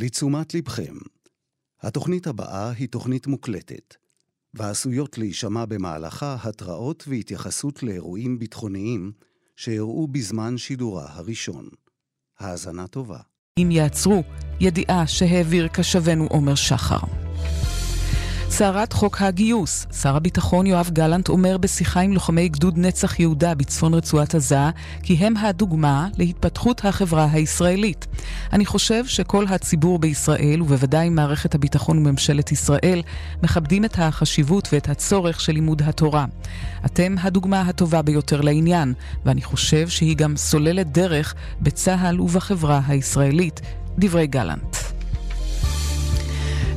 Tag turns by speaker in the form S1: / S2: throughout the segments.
S1: לתשומת לבכם, התוכנית הבאה היא תוכנית מוקלטת, ועשויות להישמע במהלכה התראות והתייחסות לאירועים ביטחוניים שאירעו בזמן שידורה הראשון. האזנה טובה.
S2: אם יעצרו, ידיעה שהעביר קשבנו עומר שחר. סערת חוק הגיוס. שר הביטחון יואב גלנט אומר בשיחה עם לוחמי גדוד נצח יהודה בצפון רצועת עזה, כי הם הדוגמה להתפתחות החברה הישראלית. אני חושב שכל הציבור בישראל, ובוודאי מערכת הביטחון וממשלת ישראל, מכבדים את החשיבות ואת הצורך של לימוד התורה. אתם הדוגמה הטובה ביותר לעניין, ואני חושב שהיא גם סוללת דרך בצה"ל ובחברה הישראלית. דברי גלנט.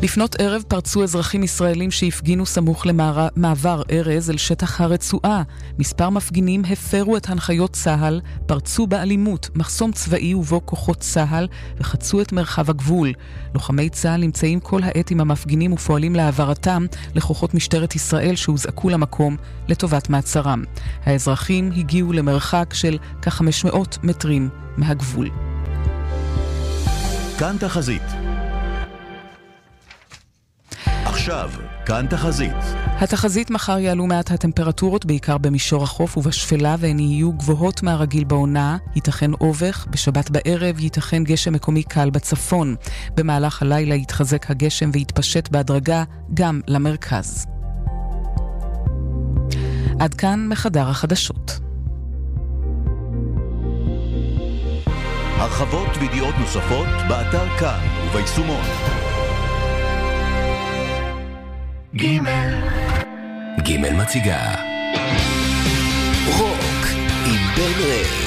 S2: לפנות ערב פרצו אזרחים ישראלים שהפגינו סמוך למעבר ארז אל שטח הרצועה. מספר מפגינים הפרו את הנחיות צה"ל, פרצו באלימות מחסום צבאי ובו כוחות צה"ל וחצו את מרחב הגבול. לוחמי צה"ל נמצאים כל העת עם המפגינים ופועלים להעברתם לכוחות משטרת ישראל שהוזעקו למקום לטובת מעצרם. האזרחים הגיעו למרחק של כ-500 מטרים מהגבול.
S3: כאן תחזית עכשיו, כאן תחזית.
S2: התחזית מחר יעלו מעט הטמפרטורות, בעיקר במישור החוף ובשפלה, והן יהיו גבוהות מהרגיל בעונה. ייתכן אובך, בשבת בערב ייתכן גשם מקומי קל בצפון. במהלך הלילה יתחזק הגשם ויתפשט בהדרגה גם למרכז. עד כאן מחדר החדשות.
S3: הרחבות וידיעות נוספות באתר כאן וביישומון. גימל מציגה. רוק עם בן רד.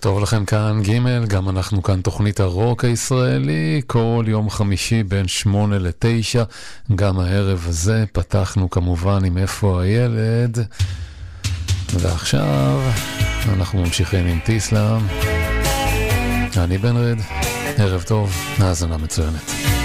S4: טוב לכם כאן ג', גם אנחנו כאן תוכנית הרוק הישראלי, כל יום חמישי בין שמונה לתשע, גם הערב הזה פתחנו כמובן עם איפה הילד, ועכשיו אנחנו ממשיכים עם טיסלאם. אני בן רד, ערב טוב, האזנה מצוינת.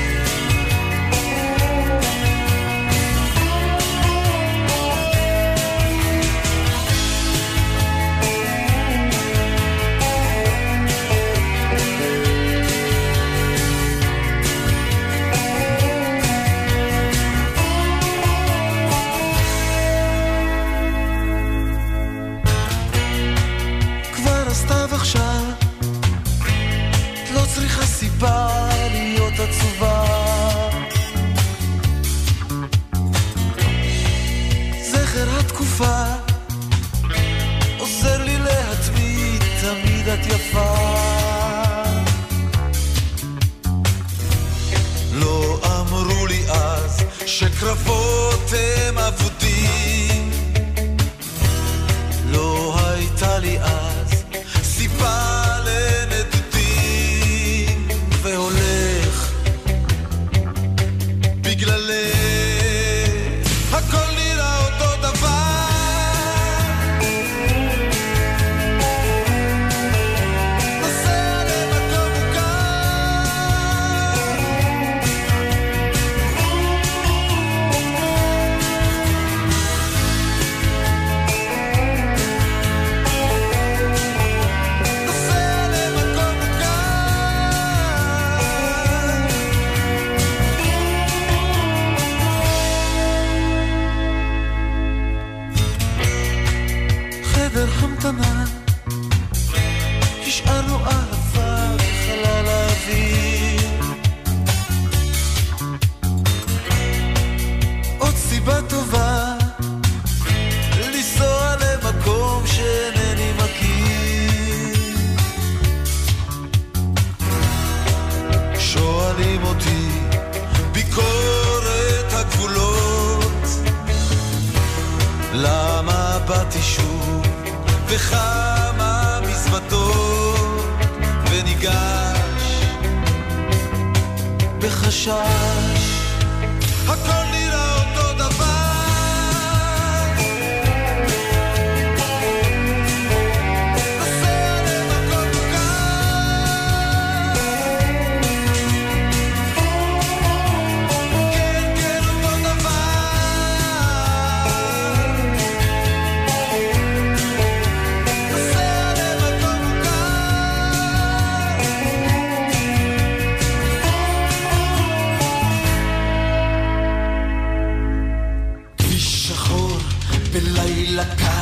S4: la calle.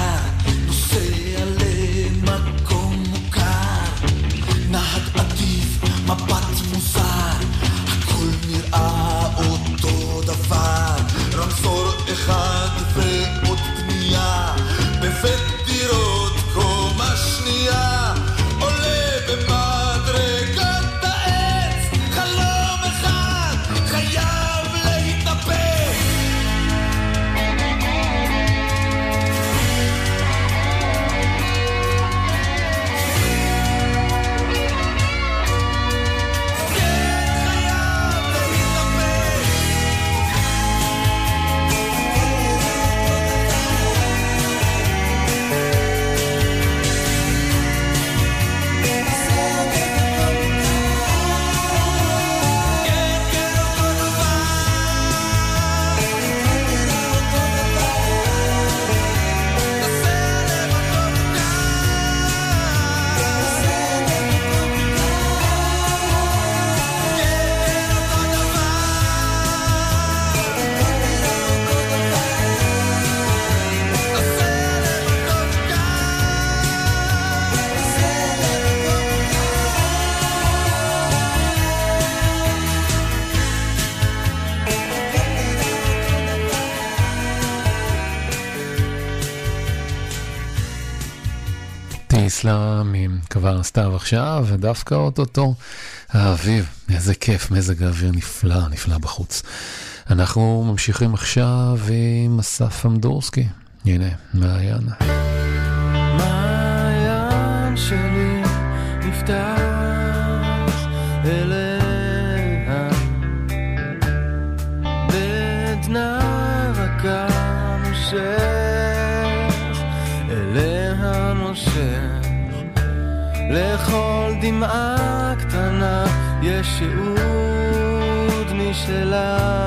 S4: כבר סתיו עכשיו, ודווקא אוטוטו האביב, איזה כיף, מזג האוויר נפלא, נפלא בחוץ. אנחנו ממשיכים עכשיו עם אסף אמדורסקי, הנה, מעיין.
S5: מעיין שלי
S6: נפתח אליה לכל דמעה קטנה יש שיעוד משלה.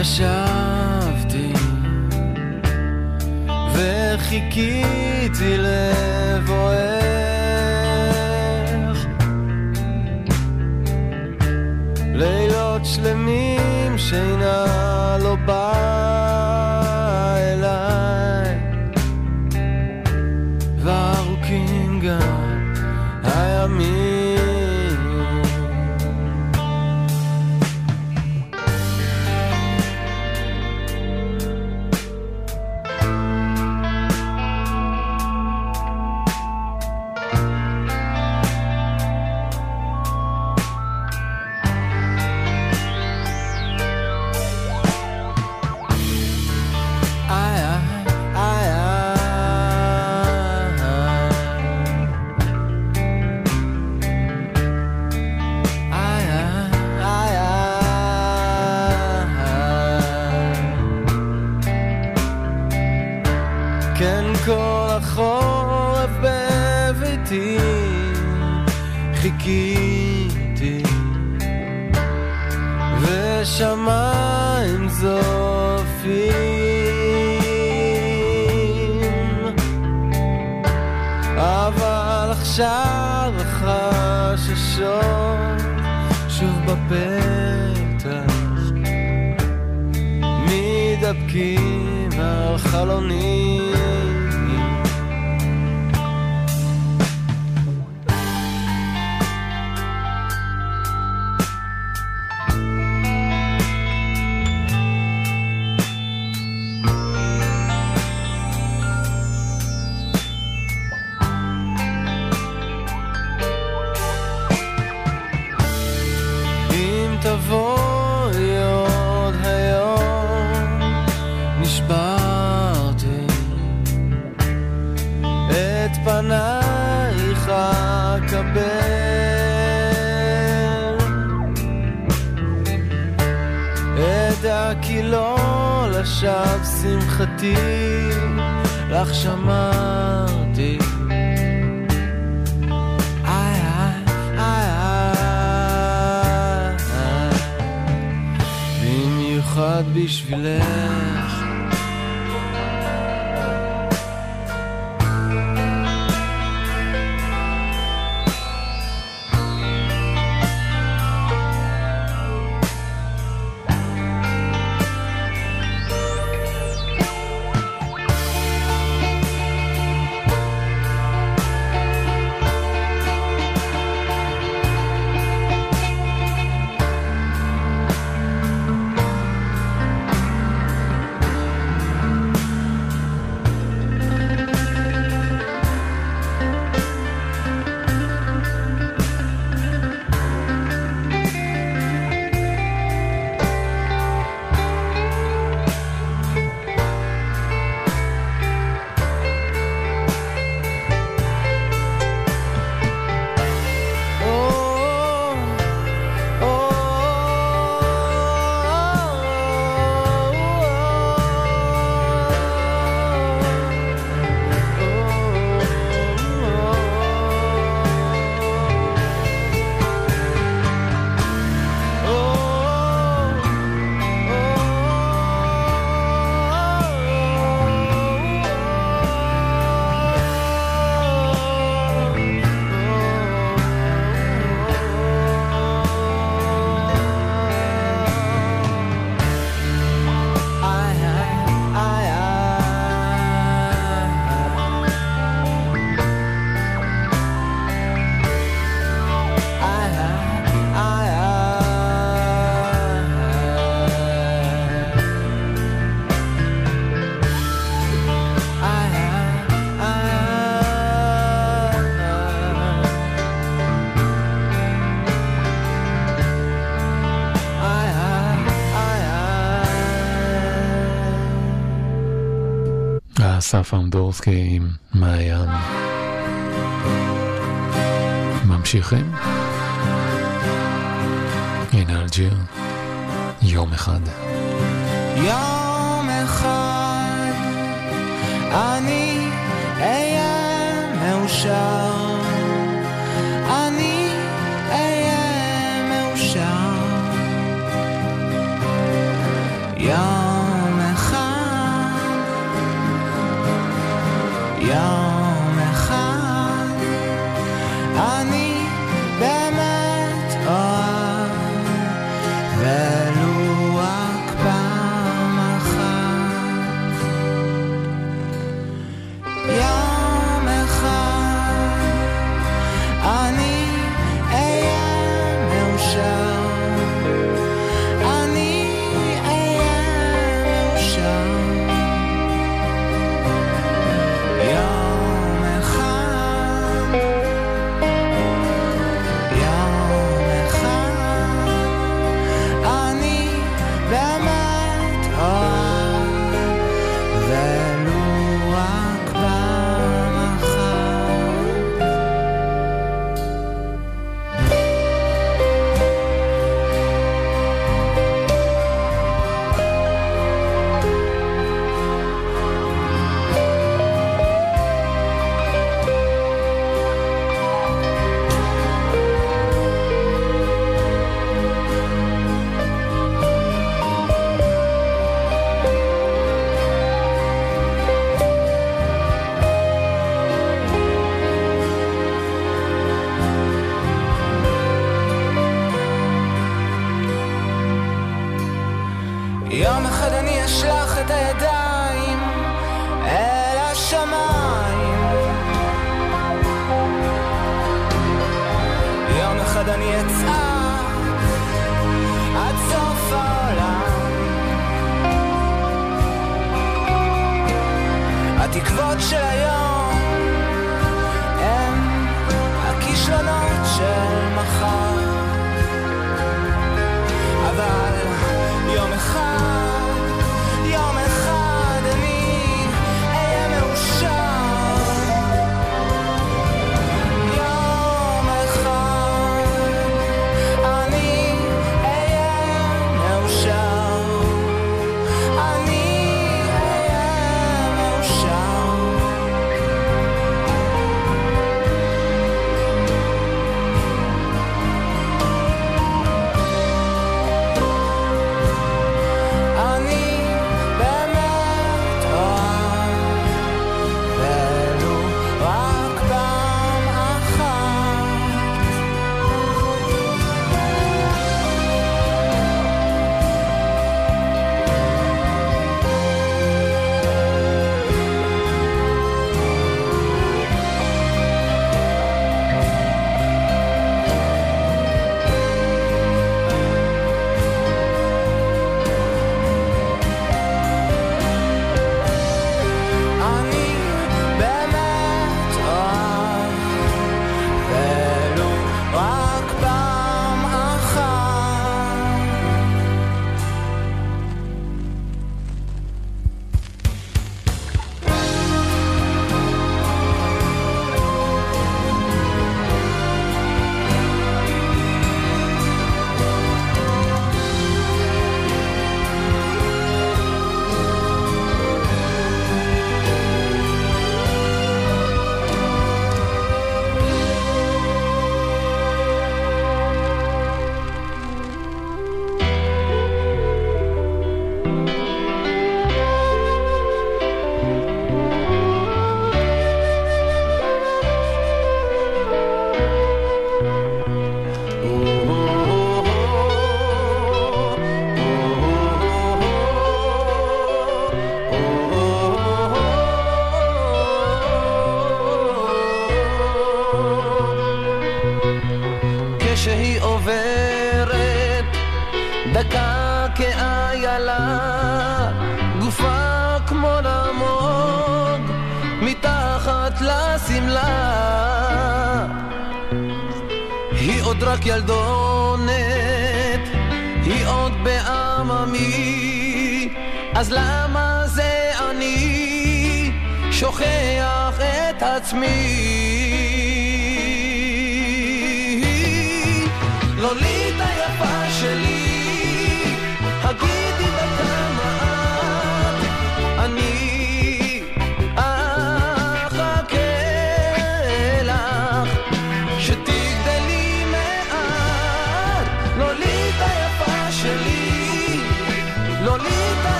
S6: ישבתי וחיכיתי לבואך שמיים זופים. אבל עכשיו החששות שוב בפתח. מתדפקים על חלונים שמחתי, לך שמרתי. איי איי איי במיוחד בשבילך
S4: אסף אמדורסקי עם מעיין. ממשיכים? הנה אלג'יר, יום אחד.
S7: יום אחד אני אהיה מאושר ביחד אני אצעק עד סוף העולם. התקוות של היום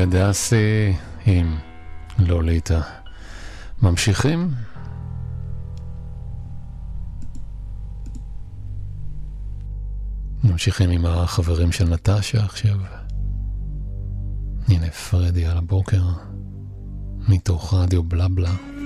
S4: גדסי עם אה, לוליטה. לא
S8: ממשיכים? ממשיכים עם החברים של נטשה עכשיו. הנה פרדי על הבוקר, מתוך רדיו בלה בלה.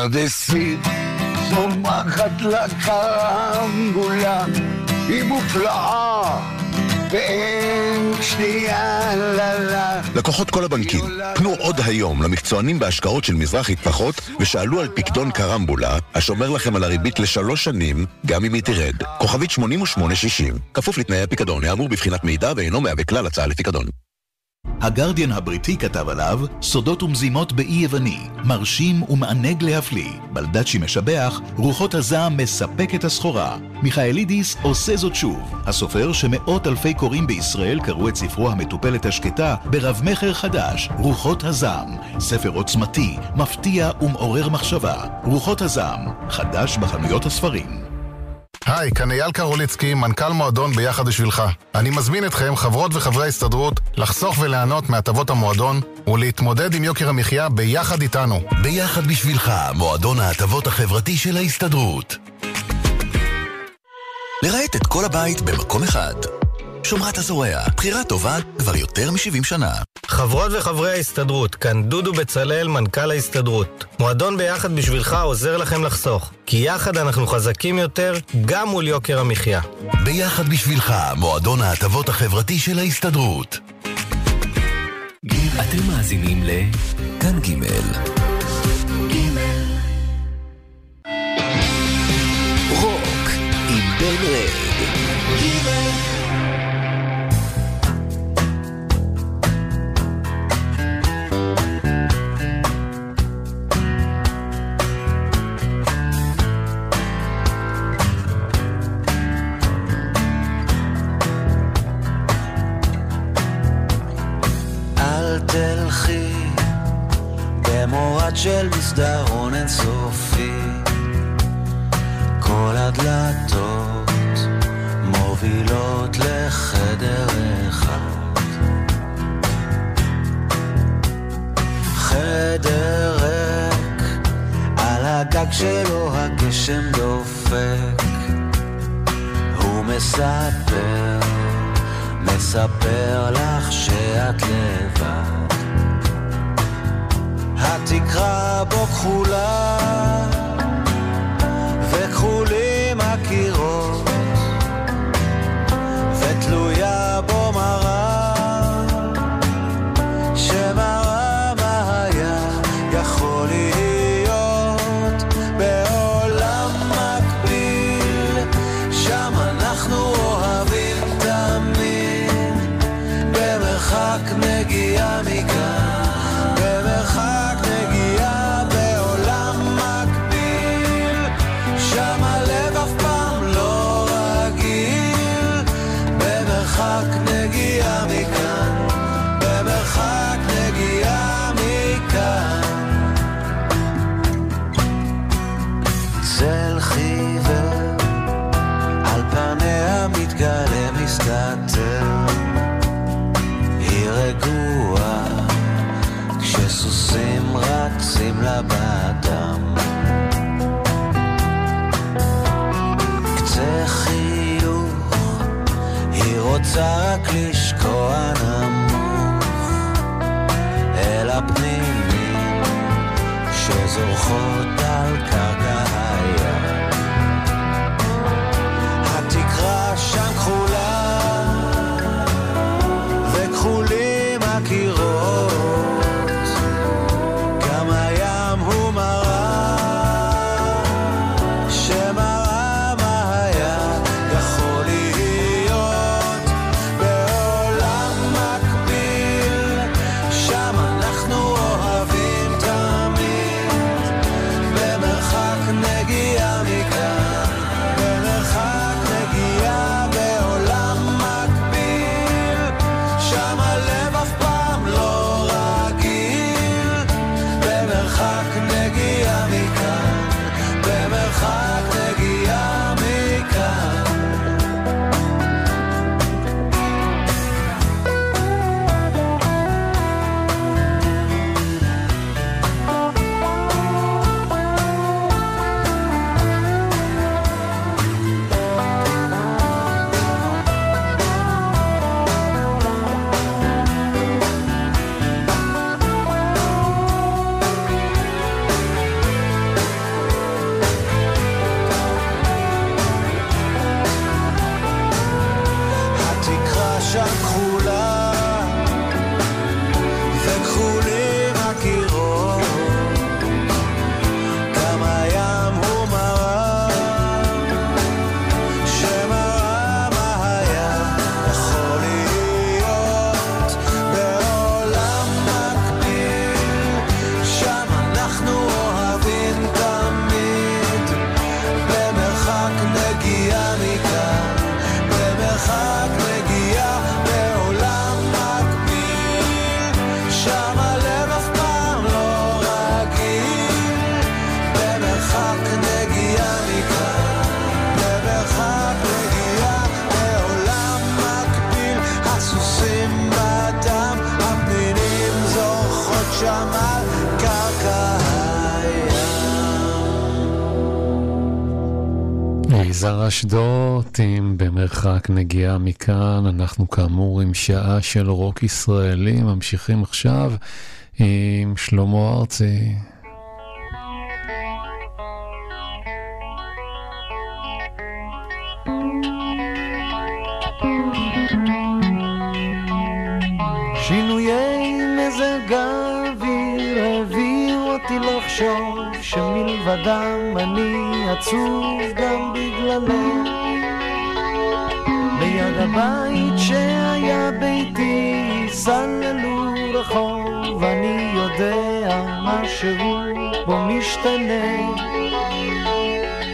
S9: לפרדסית, צומחת לה קרמבולה, היא מופלאה. ואין שנייה לה
S10: לקוחות כל הבנקים, פנו עוד היום למקצוענים בהשקעות של מזרחי טפחות ושאלו על פקדון קרמבולה, השומר לכם על הריבית לשלוש שנים, גם אם היא תרד. כוכבית 8860, כפוף לתנאי הפיקדון, האמור בבחינת מידע ואינו מהווה כלל הצעה לפיקדון.
S11: הגרדיאן הבריטי כתב עליו סודות ומזימות באי יווני, מרשים ומענג להפליא. בלדצ'י משבח, רוחות הזעם מספק את הסחורה. מיכאלידיס עושה זאת שוב. הסופר שמאות אלפי קוראים בישראל קראו את ספרו המטופלת השקטה ברב-מכר חדש, רוחות הזעם. ספר עוצמתי, מפתיע ומעורר מחשבה. רוחות הזעם, חדש בחנויות הספרים.
S12: היי, כאן אייל קרוליצקי, מנכ"ל מועדון ביחד בשבילך. אני מזמין אתכם, חברות וחברי ההסתדרות, לחסוך וליהנות מהטבות המועדון ולהתמודד עם יוקר המחיה ביחד איתנו.
S13: ביחד בשבילך, מועדון ההטבות החברתי של ההסתדרות. לרהט את כל הבית במקום אחד. שומרת הזורע, בחירה טובה כבר יותר מ-70 שנה.
S14: חברות וחברי ההסתדרות, כאן דודו בצלאל, מנכ"ל ההסתדרות. מועדון ביחד בשבילך עוזר לכם לחסוך, כי יחד אנחנו חזקים יותר, גם מול יוקר המחיה.
S13: ביחד בשבילך, מועדון ההטבות החברתי של ההסתדרות.
S15: אתם מאזינים לכאן ג' רוק עם בן
S5: ג' תלכי במורד של מסדרון אינסופי. כל הדלתות מובילות לחדר אחד. חדר ריק על הגג שלו הגשם דופק. הוא מספר מספר לך שאת לבד. התקרה בו כחולה. נגיעה מכאן, אנחנו
S4: כאמור עם שעה של רוק ישראלי, ממשיכים עכשיו עם שלמה ארצי.
S7: שינויי מזג האוויר הביאו אותי לחשוב שמלבדם אני עצוב גם בגללם. הבית שהיה ביתי סללו רחוב, אני יודע משהו בו משתנה.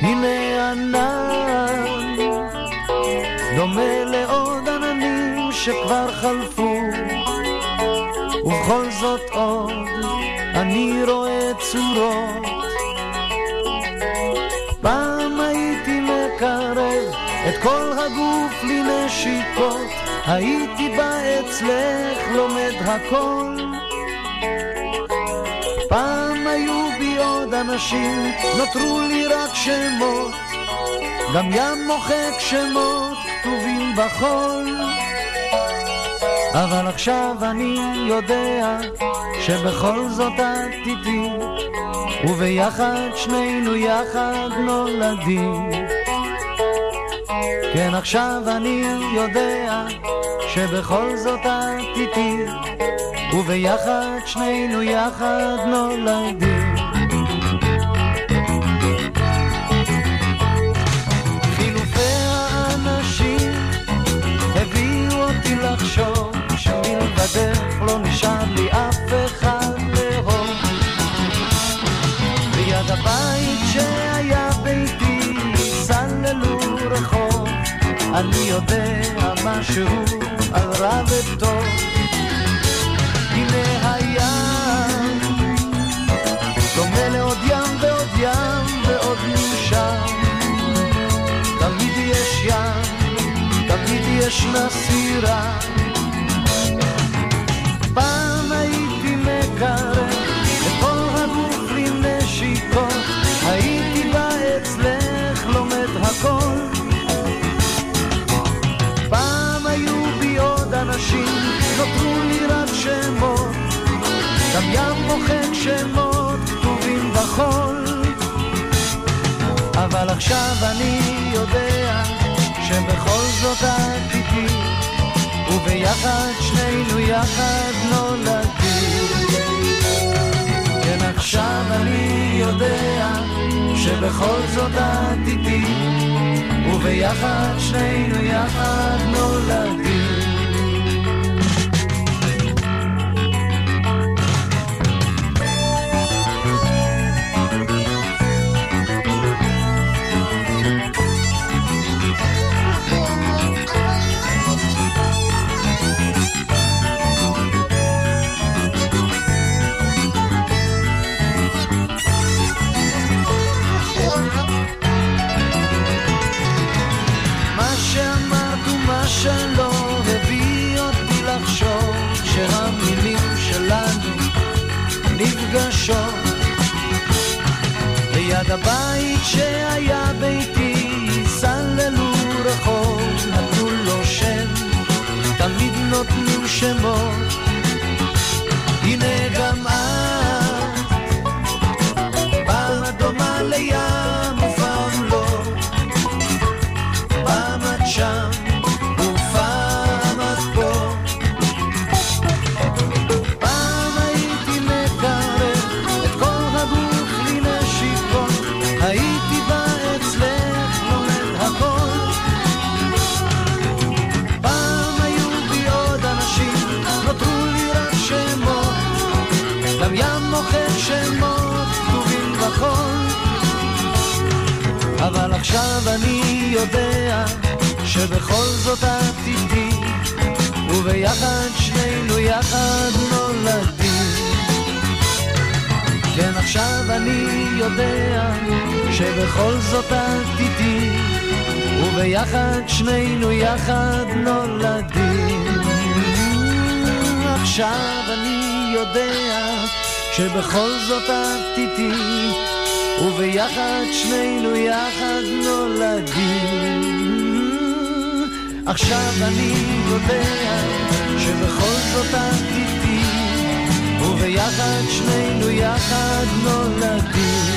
S7: הנה ענן, דומה לעוד עננים שכבר חלפו, ובכל זאת עוד אני רואה צורות. כל הגוף לנשיקות, הייתי בא אצלך לומד הכל. פעם היו בי עוד אנשים, נותרו לי רק שמות, גם ים מוחק שמות כתובים בחול. אבל עכשיו אני יודע שבכל זאת את איתי, וביחד שנינו יחד נולדים. כן, עכשיו אני יודע שבכל זאת את איתי, וביחד שנינו יחד נולדים. לחשוב שמלבדך לא נשאר לי אף אחד אני יודע משהו על רע וטוב. הנה הים, דומה לעוד ים ועוד ים ועוד מאושר. תמיד יש ים, תמיד ישנה סירה. שמות כתובים בחול. אבל עכשיו אני יודע שבכל זאת את איתי, וביחד שנינו יחד נולדים. כן, עכשיו אני יודע שבכל זאת את איתי, וביחד שנינו יחד נולדים. ליד הבית שהיה ביתי סללו רחוב נתנו לו שם תמיד נותנים שמות. הנה גם את שבכל זאת את איתי, וביחד שנינו יחד נולדים. כן, עכשיו אני יודע שבכל זאת את איתי, וביחד שנינו יחד נולדים. עכשיו אני יודע שבכל זאת את איתי,
S16: וביחד שנינו יחד נולדים. עכשיו אני יודע שבכל זאת את איתי, וביחד שנינו יחד נולדים.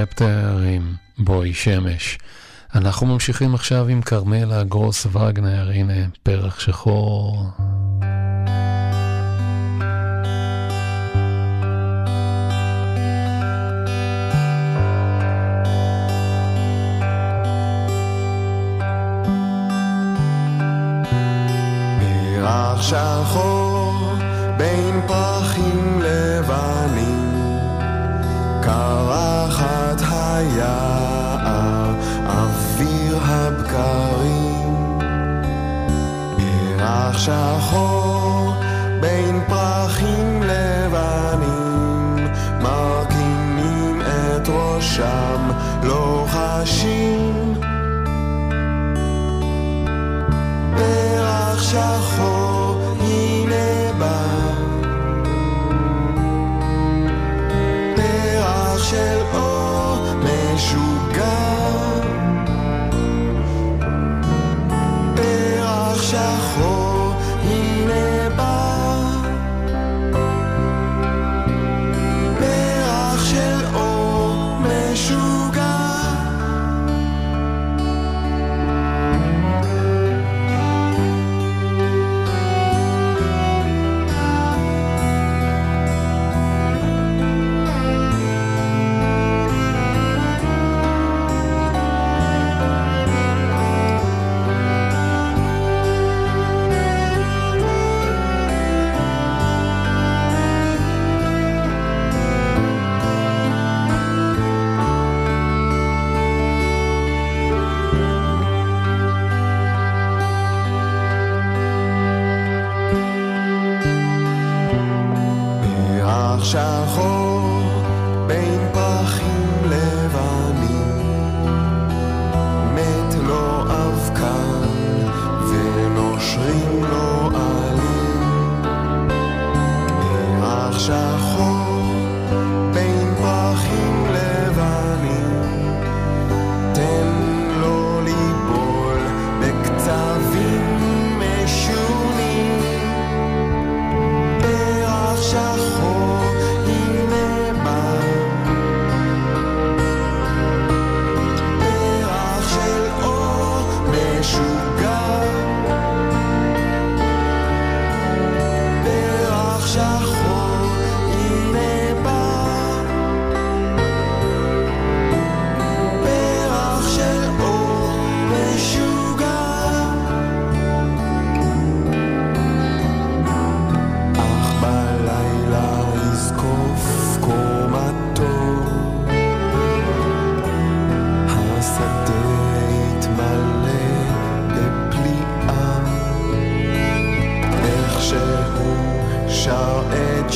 S4: קלפטר עם בואי שמש. אנחנו ממשיכים עכשיו עם כרמלה גרוס וגנר, הנה פרח שחור.
S17: פרח שחור קרחת היער, אוויר הבקרים. פרח שחור בין פרחים לבנים, מרכינים את ראשם, לוחשים. פרח שחור,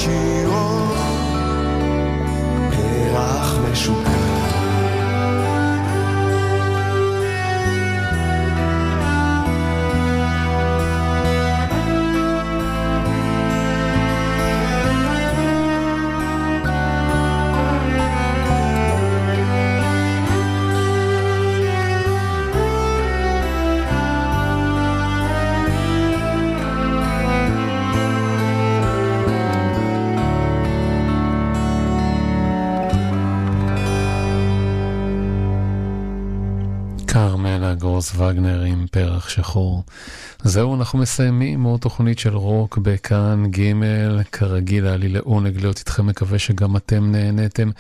S17: שירו. פרח משוגע
S4: וגנר עם פרח שחור. זהו, אנחנו מסיימים עוד תוכנית של רוק בכאן ג' כרגיל היה לי לעונג להיות איתכם, מקווה שגם אתם נהניתם.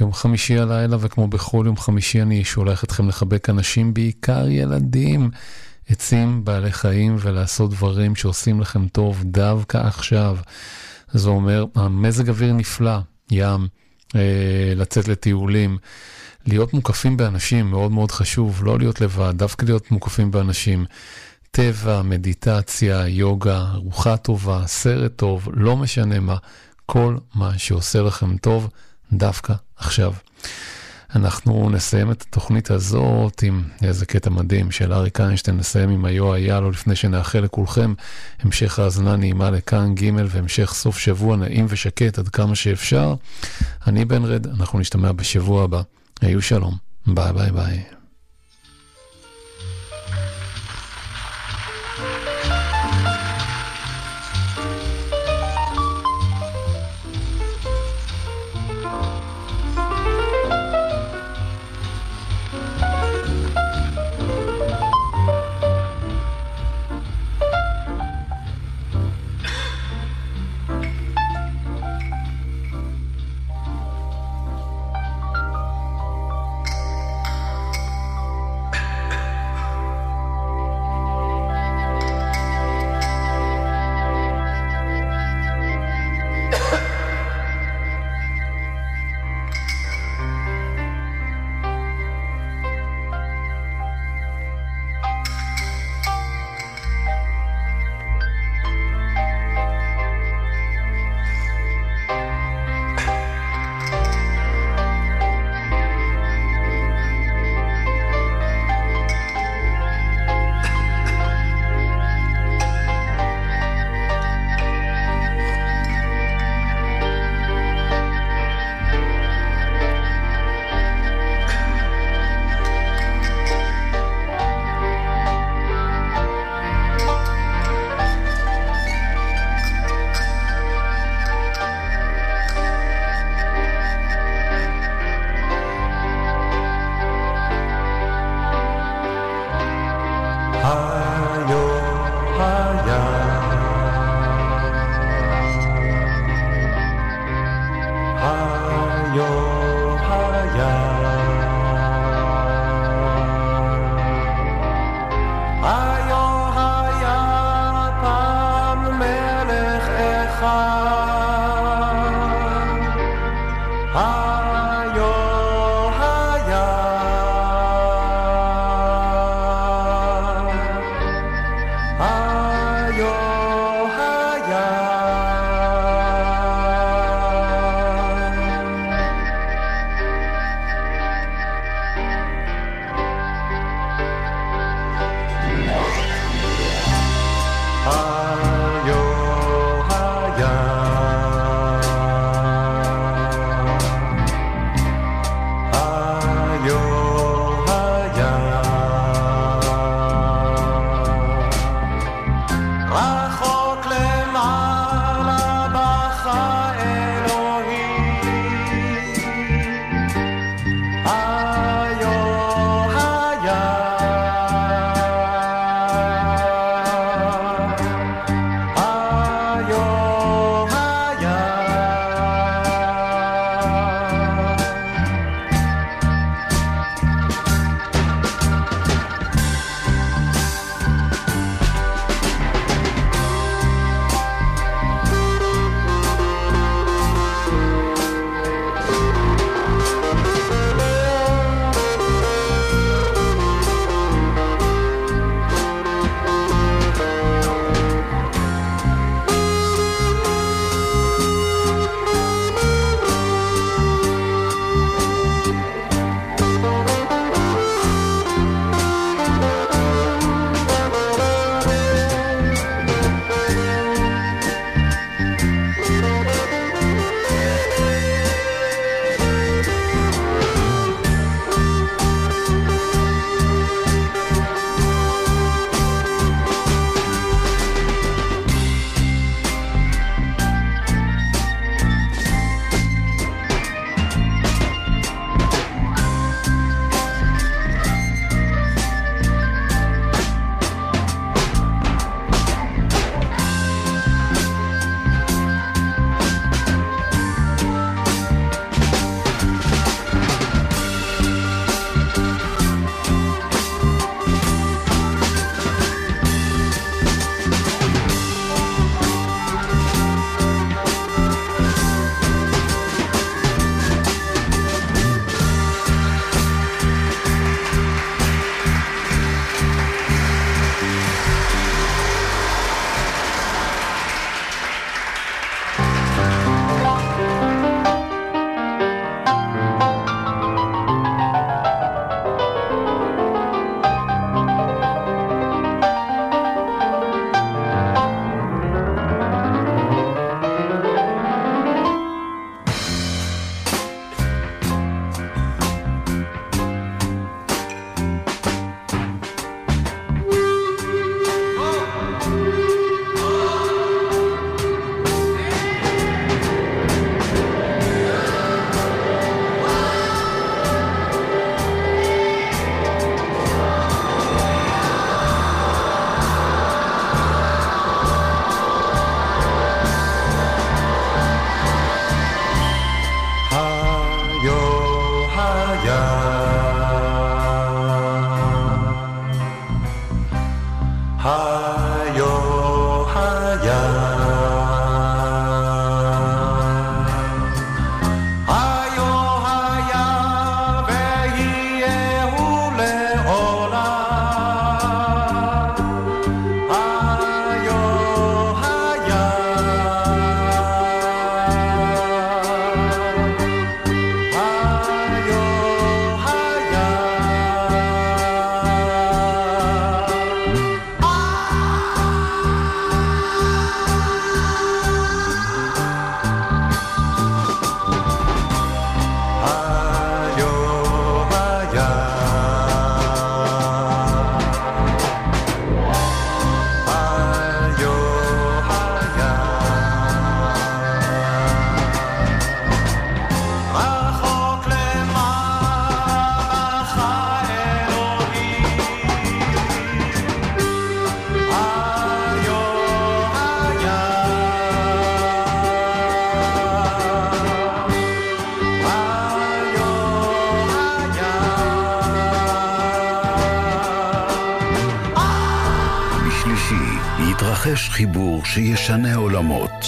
S4: יום חמישי הלילה, וכמו בכל יום חמישי אני שולח אתכם לחבק אנשים, בעיקר ילדים, עצים, בעלי חיים, ולעשות דברים שעושים לכם טוב דווקא עכשיו. זה אומר, המזג אוויר נפלא, ים, אה, לצאת לטיולים. להיות מוקפים באנשים מאוד מאוד חשוב, לא להיות לבד, דווקא להיות מוקפים באנשים. טבע, מדיטציה, יוגה, ארוחה טובה, סרט טוב, לא משנה מה, כל מה שעושה לכם טוב דווקא עכשיו. אנחנו נסיים את התוכנית הזאת עם איזה קטע מדהים של אריק איינשטיין, נסיים עם היו היה לו לפני שנאחל לכולכם המשך האזנה נעימה לכאן ג' והמשך סוף שבוע נעים ושקט עד כמה שאפשר. אני בן רד, אנחנו נשתמע בשבוע הבא. היה שלום, ביי ביי ביי.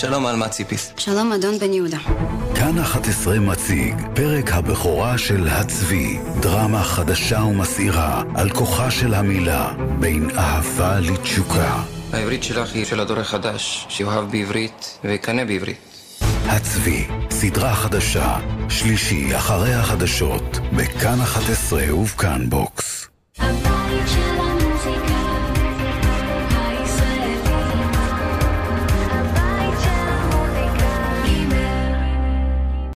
S18: שלום, עלמה ציפיס.
S19: שלום, אדון בן יהודה.
S20: כאן 11 מציג, פרק הבכורה של הצבי, דרמה חדשה ומסעירה על כוחה של המילה, בין אהבה לתשוקה.
S18: העברית שלך היא של הדור החדש, שאוהב בעברית ויקנא בעברית.
S20: הצבי, סדרה חדשה, שלישי אחרי החדשות, בכאן 11 ובכאן בוקס.